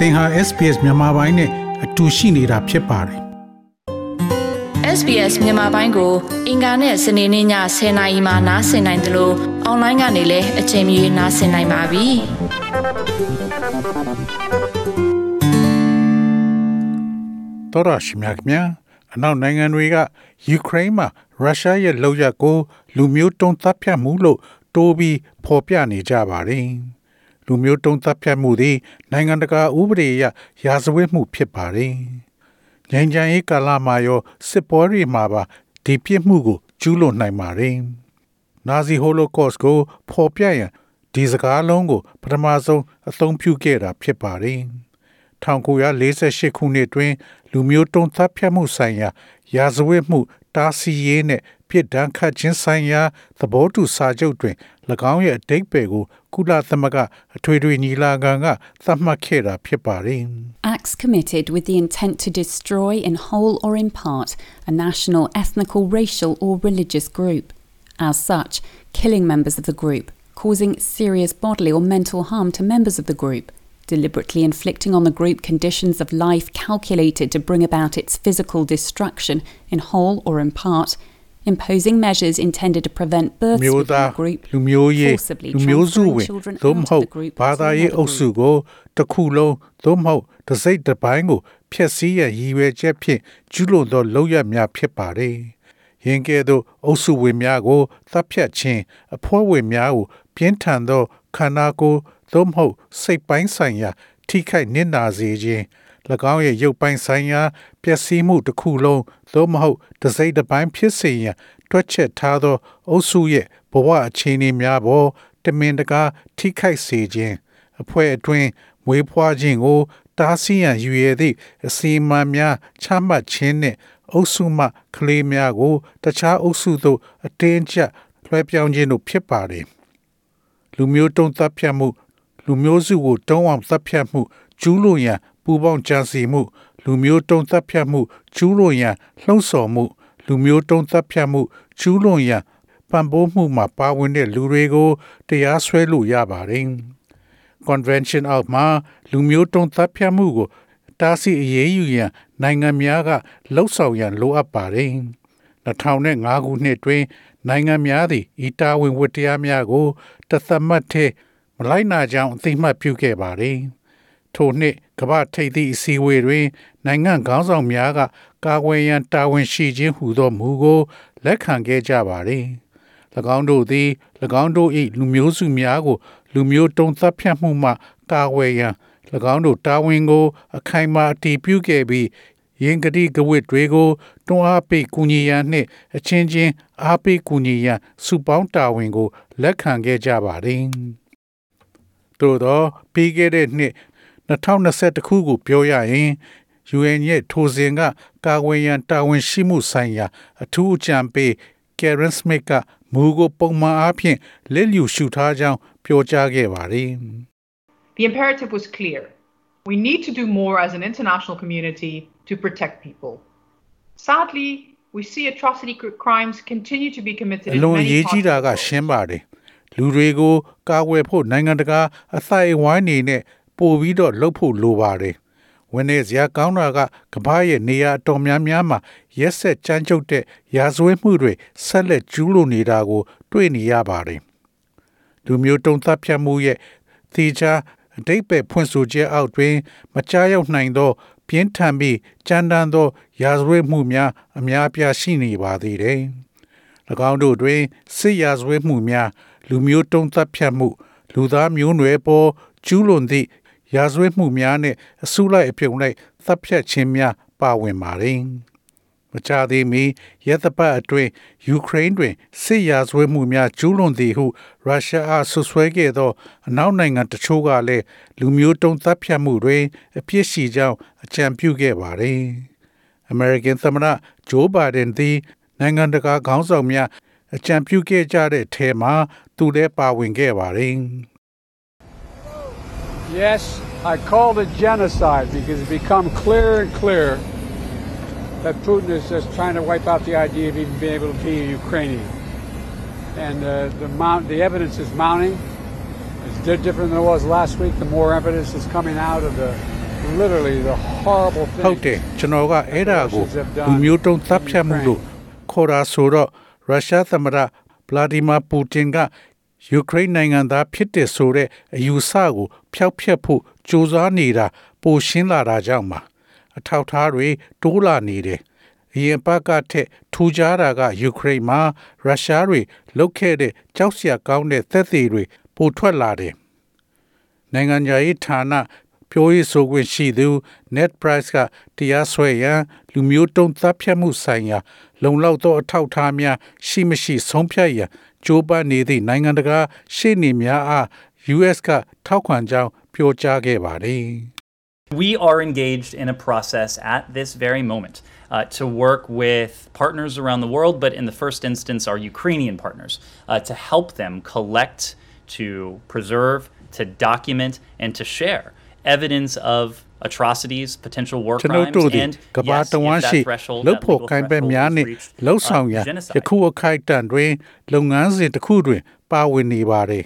သင်ဟာ SPS မြန်မာပိုင်းနဲ့အတူရှိနေတာဖြစ်ပါတယ် SBS မြန်မာပိုင်းကို အင်ကာနဲ့စနေနေ့ည10:00နာရီမှနားဆင်နိုင်တယ်လို့အွန်လိုင်းကနေလည်းအချိန်မီနားဆင်နိုင်ပါပြီ။တော်ရရှိမြခင်များအနောက်နိုင်ငံတွေကယူကရိန်းမှာရုရှားရဲ့လောက်ရကို လူမျိုးတုံးတပ်ဖြတ်မှုလို့တိုးပြီးဖော်ပြနေကြပါတယ်။ လူမျိုးတုံးတပ်ဖြတ်မှုသည် နိုင်ငံတကာဥပဒေအရရာဇဝတ်မှုဖြစ်ပါတယ်။ငြိမ်းချမ်းရေးကာလမှာရောစစ်ပွဲတွေမှာပါဒီပြစ်မှုကိုကျူးလွန်နိုင်ပါတယ်။နာဇီဟိုလိုကော့စ်ကိုဖော်ပြရန်ဒီစကားလုံးကို ပထမဆုံးအသုံးပြုခဲ့တာဖြစ်ပါတယ်။1948ခုနှစ်တွင် လူမျိုးတုံးသတ်ဖြတ်မှုဆိုင်ရာ ရာဇဝတ်မှုတားဆီးရေးနဲ့ ပြစ်ဒဏ်ခတ်ခြင်းဆိုင်ရာသဘောတူစာချုပ်တွင်၎င်းရဲ့အတိတ်ပဲကိုကုလသမဂ္ဂအထွေထွေညီလာခံကသတ်မှတ်ခဲ့တာဖြစ်ပါတယ်။ Acts committed with the intent to destroy in whole or in part a national, ethnical, racial, or religious group. As such, killing members of the group, causing serious bodily or mental harm to members of the group, deliberately inflicting on the group conditions of life calculated to bring about its physical destruction in whole or in part, imposing measures intended to prevent births မျိုး within သား the group, လူမျိုးရေး forcibly လူမျိုးစု transferring ဝင် children သို့မ out ဟု of တ် the group ဘာ to သာရေး another အုပ်စု group. ကိုတစ်ခုလုံးသို့မဟုတ်တစ်စိတ်တစ်ပိုင်းကိုဖျက်ဆီးရန်ရည်ရွယ်ချက်ဖြင့်ကျူးလွန်သောလုပ်ရများဖြစ်ပါတယ်။ယင်ကဲ့သို့အုပ်စုဝင်များကိုသတ်ဖြတ်ခြင်းအဖွဲ့ဝင်များကိုပြင်းထန်သောခန္ဓာကိုယ်သို့မဟုတ်စိတ်ပိုင်းဆိုင်ရာထိခိုက်နစ်နာစေခြင်း၎ င်းရဲ့ရုပ်ပိုင်းဆိုင်ရာပျက်စီးမှုတစ်ခုလုံးသို့မဟုတ်တစ်စိတ်တစ်ပိုင်းဖြစ်စေရန်တွက်ချက်ထားသော အုပ်စုရဲ့ဘဝအခြေအနေများပေါ်တမင်တကာထိခိုက်စေခြင်းအဖွဲ့အတွင်းမွေးဖွားခြင်းကိုတားဆီးရန်ယူရသည့်အစီအမံများချမှတ်ခြင်းနှင့်အုပ်စုမှကလေးများကို တခြားအုပ်စုသို့အတင်းကျပ်လွှဲပြောင်းခြင်းတို့ဖြစ်ပါတယ်လူမျိုးတုံးသတ်ဖြတ်မှု လူမျိုးစုကိုတုံးအောင်သတ်ဖြတ်မှုကျူးလွန်ရန် ပူပေါင်းကြံစီမှု လူမျိုးတုံးသတ်ဖြတ်မှုကျူးလွန်ရန်လှုံ့ဆော်မှု လူမျိုးတုံးသတ်ဖြတ်မှုကျူးလွန်ရန်ပံ့ပိုးမှုမှာပါဝင်တဲ့လူတွေကိုတရားစွဲလို့ရပါတယ်။ convention အောက်မှာလူမျိုးတုံးသတ်ဖြတ်မှုကိုတားဆီးအရေးယူရန်နိုင်ငံများကလှုံ့ဆော်ရန်လိုအပ်ပါတယ်။2005ခုနှစ်တွင် နိုင်ငံများသည်ဤတာဝန်ဝတ္တရားများကိုတသမတ်ထဲမလိုက်နာကြောင်းအသိမှတ်ပြုခဲ့ပါတယ်။ ထိုနှစ်ကမ္ဘာထိပ်သည့်အစည်းအဝေးတွင် နိုင်ငံခေါင်းဆောင်များကကာကွယ်ရန်တာဝန်ရှိခြင်းဟူသောမူကိုလက်ခံခဲ့ကြပါတယ်။၎င်းတို့သည်၎င်းတို့၏လူမျိုးစုများကို လူမျိုးတုံးသတ်ဖြတ်မှုမှကာကွယ်ရန်၎င်းတို့တာဝန်ကို အခိုင်အမာအတည်ပြုခဲ့ပြီးယင်ကတိကဝတ်တွေကိုတွန်းအားပေးကူညီရန်နှင့်အချင်းချင်းအားပေးကူညီရန်စုပေါင်းတာဝန်ကို လက်ခံခဲ့ကြပါတယ်။သို့သောပြီးခဲ့တဲ့နှစ် 2021ခုကိုပြောရရင် UN ရဲ့ထိုစဉ်ကကာကွယ်ရန်တာဝန်ရှိမှုဆိုင်ရာ အထူးအကြံပေး Karen Smith ကမူကိုပုံမှန်အားဖြင့်လက်လျူရှုထားကြောင်းပြောကြားခဲ့ပါတယ်။ The imperative was clear. We need to do more as an international community to protect people. Sadly, we see atrocity cr- crimes continue to be committed အ in လွန်အ many ရေး parts ကြီး of တာ the က world. ရှင်းပါတယ်လူတွေကိုကာကွယ်ဖို့နိုင်ငံတကာအသိုက်အဝိုင်းနေနဲ့ ပို့ပြီးတော့လှုပ်ဖို့လိုပါတယ်ဝင်နေစရာကောင်းတာကကမ္ဘာရဲ့နေရာအတော်များများမှာရက်ဆက်ကြမ်းကြုတ်တဲ့ရာဇဝတ်မှုတွေဆက်လက်ကျူးလွန်နေတာကို တွေ့နေရပါတယ်လူမျိုးတုံးသတ်ဖြတ်မှုရဲ့သီချာအတိတ်ပဲဖွင့်ဆိုချက်အောက်တွင် မကြားရောက်နိုင်သော ပြင်းထန်ပြီးကြမ်းတမ်းသော ရာဇဝတ်မှုများအများအပြားရှိနေပါသေးတယ်။၎င်းတို့တွင်စစ်ရာဇဝတ်မှုများ လူမျိုးတုံးသတ်ဖြတ်မှု လူသားမျိုးနွယ်ပေါ်ကျူးလွန်သည့် ရာဇဝတ်မှုများနှင့်အစုလိုက်အပြုံလိုက်သတ်ဖြတ်ခြင်းများပါဝင်ပါတယ်။မကြသေးမီရက်သပတ်အတွင်းယူကရိန်းတွင်စစ်ရာဇဝတ်မှုများကျူးလွန်သည်ဟုရုရှားအားဆွဆွဲခဲ့သောအနောက်နိုင်ငံတချို့ကလည်းလူမျိုးတုံးသတ်ဖြတ်မှုတွင်အပြစ်ရှိကြောင်းအကြံပြုခဲ့ပါတယ်။ American သမ္မတဂျိုးဘိုင်ဒန်သည်နိုင်ငံတကာခေါင်းဆောင်များအကြံပြုခဲ့ကြတဲ့ထဲမှာသူလည်းပါဝင်ခဲ့ပါတယ်။ Yes, I called it genocide because it's become clearer and clearer that Putin is just trying to wipe out the idea of even being able to be a Ukrainian. And uh, the, mount, the evidence is mounting. It's di- different than it was last week. The more evidence is coming out of the literally the horrible ဟုတ် thing. တယ်ကျွန်တော်ကအဲ့ဒါကိုလူမျိုးတုံးသတ်ဖြတ်မှုလို့ခေါ်တာဆိုတော့ရုရှားသမ္မတဗလာဒီမာပူတင်က ယူကရိန်းနိုင်ငံသားဖြစ်တဲ့ဆိုတဲ့အယူဆကို ဖျောက်ဖျက်ဖို့ကြိုးစားနေတာပိုရှင်းလာတာကြောင့်ပါအထောက်အထားတွေတိုးလာနေတယ်အရင်ပတ်ကထက်ထူခြားတာကယူကရိန်းမှာရုရှားတွေလုတ်ခဲ့တဲ့ကြောက်စရာကောင်းတဲ့သက်သေတွေပိုထွက်လာတယ်နိုင်ငံရေးဌာနပြောရေးဆိုခွင့်ရှိသူ net price ကတရားစွဲရန်လူမျိုးတုံးသတ်ဖြတ်မှုဆိုင်ရာ လုံလောက်သောအထောက်အထားများရှိမရှိဆုံးဖြတ်ရန်ကြိုးပမ်းနေသည့်နိုင်ငံတကာရှေ့နေများအား US ကထောက်ခံကြောင်းပြောကြားခဲ့ပါတယ်။ We are engaged in a process at this very moment uh, to work with partners around the world, but in the first instance, our Ukrainian partners, uh, to help them collect, to preserve, to document, and to share evidence of atrocities, potential war ကျွန်တော် crimes, တို့ဒီ and ကဘာ yes, တဝ if မ်း that ရှိ threshold, လုတ် that ဖို့ legal ကိုင်ပဲ threshold များ is နဲ့ reached, လှုပ်ဆောင် uh, ရန် genocide. ယခုအခိုက်အတန့်တွင် လုပ်ငန်းစဉ်တစ်ခုတွင် ပါဝင်နေပါတယ်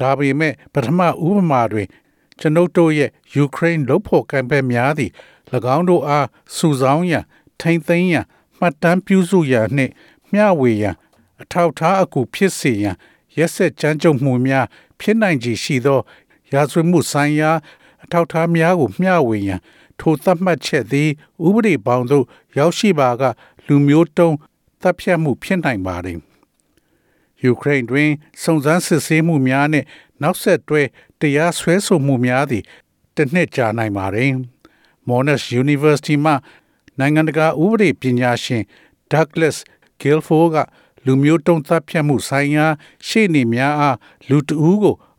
ဒါပေမဲ့ပထမဥပမာတွင် ကျွန်ုပ်တို့ရဲ့ယူကရိန်းလုတ်ဖို့ကိုင်ပဲများသည့်၎င်းတို့အားစုဆောင်းရန်ထိမ့်သိမ်းရန်မှတ်တမ်းပြုစုရန်နှင့်မျှဝေရန်အထောက်ထားအကူဖြစ်စေရန်ရက်ဆက်ကြမ်းကြုတ်မှုများဖြစ်နိုင်ခြေရှိသောရာဇဝတ်မှုဆိုင်ရာ အထောက်အထားများကိုမျှဝေရန်ထိုသတ်မှတ်ချက်သည်ဥပဒေပေါင်းသို့ရောက်ရှိပါက လူမျိုးတုံးတပ်ဖြတ်မှုဖြစ်နိုင်ပါတယ်။ယူကရိန်းတွင်စုံစမ်းစစ်ဆေးမှုများနှင့်နောက်ဆက်တွဲတရားစွဲဆိုမှုများသည်တစ်နှစ်ကြာနိုင်ပါတယ်။ Monash University မှနိုင်ငံတကာဥပဒေပညာရှင် Douglas Guilford ကလူမျိုးတုံးတပ်ဖြတ်မှုဆိုင်ရာရှေ့နေများအားလူတဦးကို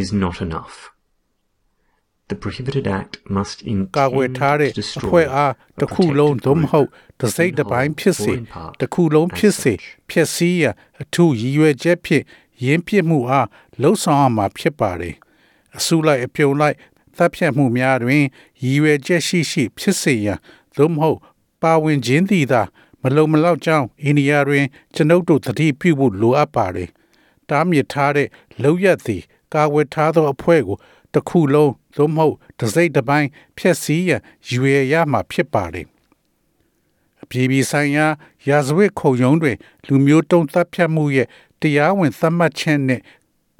is not enough. The prohibited act must ကာကွယ် intend ထားတဲ့ to အဖွဲ destroy အား a တစ်ခုလုံး protected သို့မ group ဟုတ်တစ်စိတ် in တစ်ပိုင်း whole ဖြစ်စေ or in part တစ်ခုလုံး as ဖြစ်စေ such. ဖြစ်စည်းရန်အထူးရည်ရွယ်ချက်ဖြင့်ရင်းပြစ်မှုအားလှုံ့ဆော်ရမှာဖြစ်ပါတယ်အစုလိုက်အပြုံလိုက်သတ်ဖြတ်မှုများတွင်ရည်ရွယ်ချက်ရှိရှိ ဖြစ်စေရန်သို့မဟုတ် ပါဝင်ခြင်းသည်သာမလုံမလောက်ကြောင်းအိန္ဒိယတွင် ကျွန်ုပ်တို့သတိပြုဖို့လိုအပ်ပါတယ်တားမြစ်ထားတဲ့လောက်ရသည် ကာဝယ်ထားသောအဖွဲ့ကိုတစ်ခုလုံးသို့မဟုတ်တစ်စိတ်တစ်ပိုင်းဖျက်ဆီးရန်ရွေရမှာဖြစ်ပါတယ်အပြည်ပြည်ဆိုင်ရာရာဇဝတ်ခုံရုံးတွင် လူမျိုးတုံးသတ်ဖြတ်မှုရဲ့တရားဝင်သတ်မှတ်ချက်နဲ့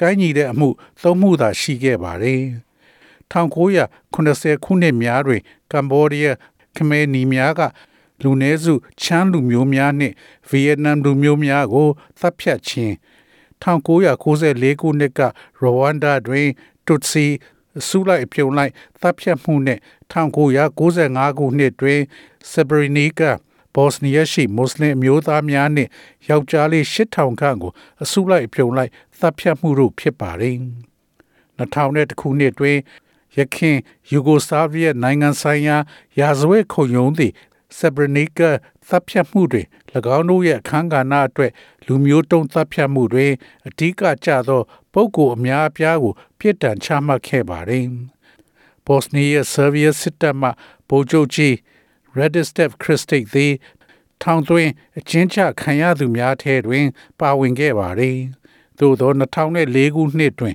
ကိုင်းညီတဲ့အမှုသုံးမှုသာရှိခဲ့ပါတယ်1980ခုနှစ်များတွင်ကမ္ဘောဒီးယားခမဲနီများကလူနည်းစုချမ်းလူမျိုးများနှင့်ဗီယက်နမ်လူမျိုးများကိုသတ်ဖြတ်ခြင်း 1994ခုနှစ်ကရဝမ်ဒါတွင်တွတ်စီအစုလိုက်အပြုံလိုက်တပ်ဖြတ်မှုနဲ့1995ခုနှစ်တွင်ဆဘရီနီကာဘော့စနီးယားရှိမွတ်စလင်အမျိုးသားများနှင့်ယောက်ျားလေး8000ခန့်ကိုအစုလိုက်အပြုံလိုက်တပ်ဖြတ်မှုတို့ဖြစ်ပါတယ်2000ခုနှစ်တွင်ယခင်ယူဂိုစလာဗီးယားနိုင်ငံဆိုင်ရာရာဇဝတ်ခုံရုံးသည်ဆဘရနီကာ တပ်ဖြတ်မှုတွင်၎င်းတို့ရဲ့အခမ်းကဏ္ဍအတွက်လူမျိုးတုံးတပ်ဖြတ်မှုတွင်အဓိကကျသောပုဂ္ဂိုလ်အများအပြားကိုပြစ်ဒဏ်ချမှတ်ခဲ့ပါတယ်။ဘော့စနီးယားဆာဗီယာစစ်တပ်မှဗိုလ်ချုပ်ကြီး Radistev Kristic သည်ထောင်သွင်းအချင်းချခံရသူများထဲတွင် ပါဝင်ခဲ့ပါတယ်။သို့သော2004ခုနှစ်တွင်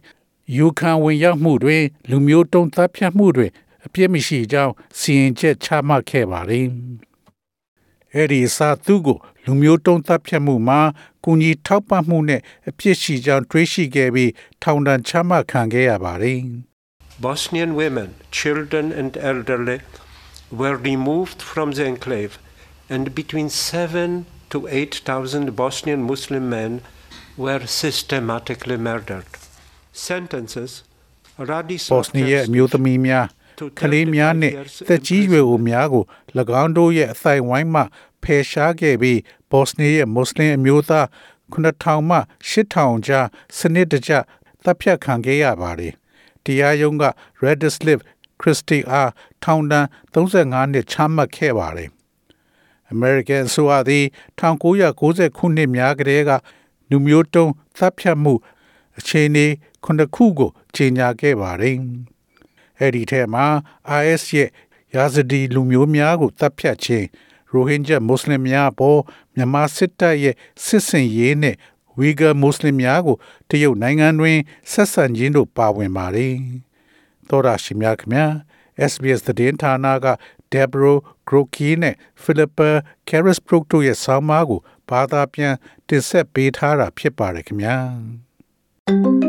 ယူခံဝင်ရောက်မှုတွင် လူမျိုးတုံးတပ်ဖြတ်မှုတွင်အပြစ်မရှိကြောင်းစီရင်ချက်ချမှတ်ခဲ့ပါတယ်။ အဲ့ဒီစာသူကိုလူမျိုးတုံးတပ်ဖြတ်မှုမှာကုညီထောက်ပံ့မှုနဲ့အပြစ်ရှိကြောင်းတွေးရှိခဲ့ပြီးထောင်ဒဏ်ချမှတ်ခံခဲ့ရပါတယ်။ Bosnian women, children, and elderly were removed from the enclave, and between seven to eight thousand Bosnian Muslim men were systematically murdered. Sentences ဘော့စနီးယားအမျိုးသမီးများ ကလေးများနဲ့သက်ကြီးရွယ်အိုများကို၎င်းတို့ရဲ့အသိုက်ဝိုင်းမှဖယ်ရှားခဲ့ပြီးဘော့စနီးယားမွတ်စလင်အမျိုးသား9000မှ8000ကြားစနစ်တကျတပ်ဖြတ်ခံခဲ့ရပါတယ်။တရားရုံးက Redislav ခရစ်စတီအားထောင်ဒဏ်35နှစ်ချမှတ်ခဲ့ပါတယ်။ American ဆိုအသည်1990ခုနှစ်များကတည်းကလူမျိုးတုံးသတ်ဖြတ်မှုအခြေအနေခုနှစ်ခုကိုကြီးညာခဲ့ပါတယ်။ အဲ့ဒီထဲမှာ IS ရဲ့ယာဇဒီလူမျိုးများကိုတပ်ဖြတ်ခြင်းရိုဟင်ဂျာမွတ်စလင်များပေါ်မြန်မာစစ်တပ်ရဲ့စစ်စင်ရေးနဲ့ဝီဂါမွတ်စလင်များကိုတရုတ်နိုင်ငံတွင်ဆက်ဆံခြင်းတို့ပါဝင်ပါတယ်။သောရရှိမြခင်များ SBS သတင်းဌာနက Debro Groki နဲ့ Philippa Carisbrook တို့ရဲ့ဆောင်းပါးကိုဘာသာပြန်တင်ဆက်ပေးထားတာဖြစ်ပါတယ်ခင်ဗျာ။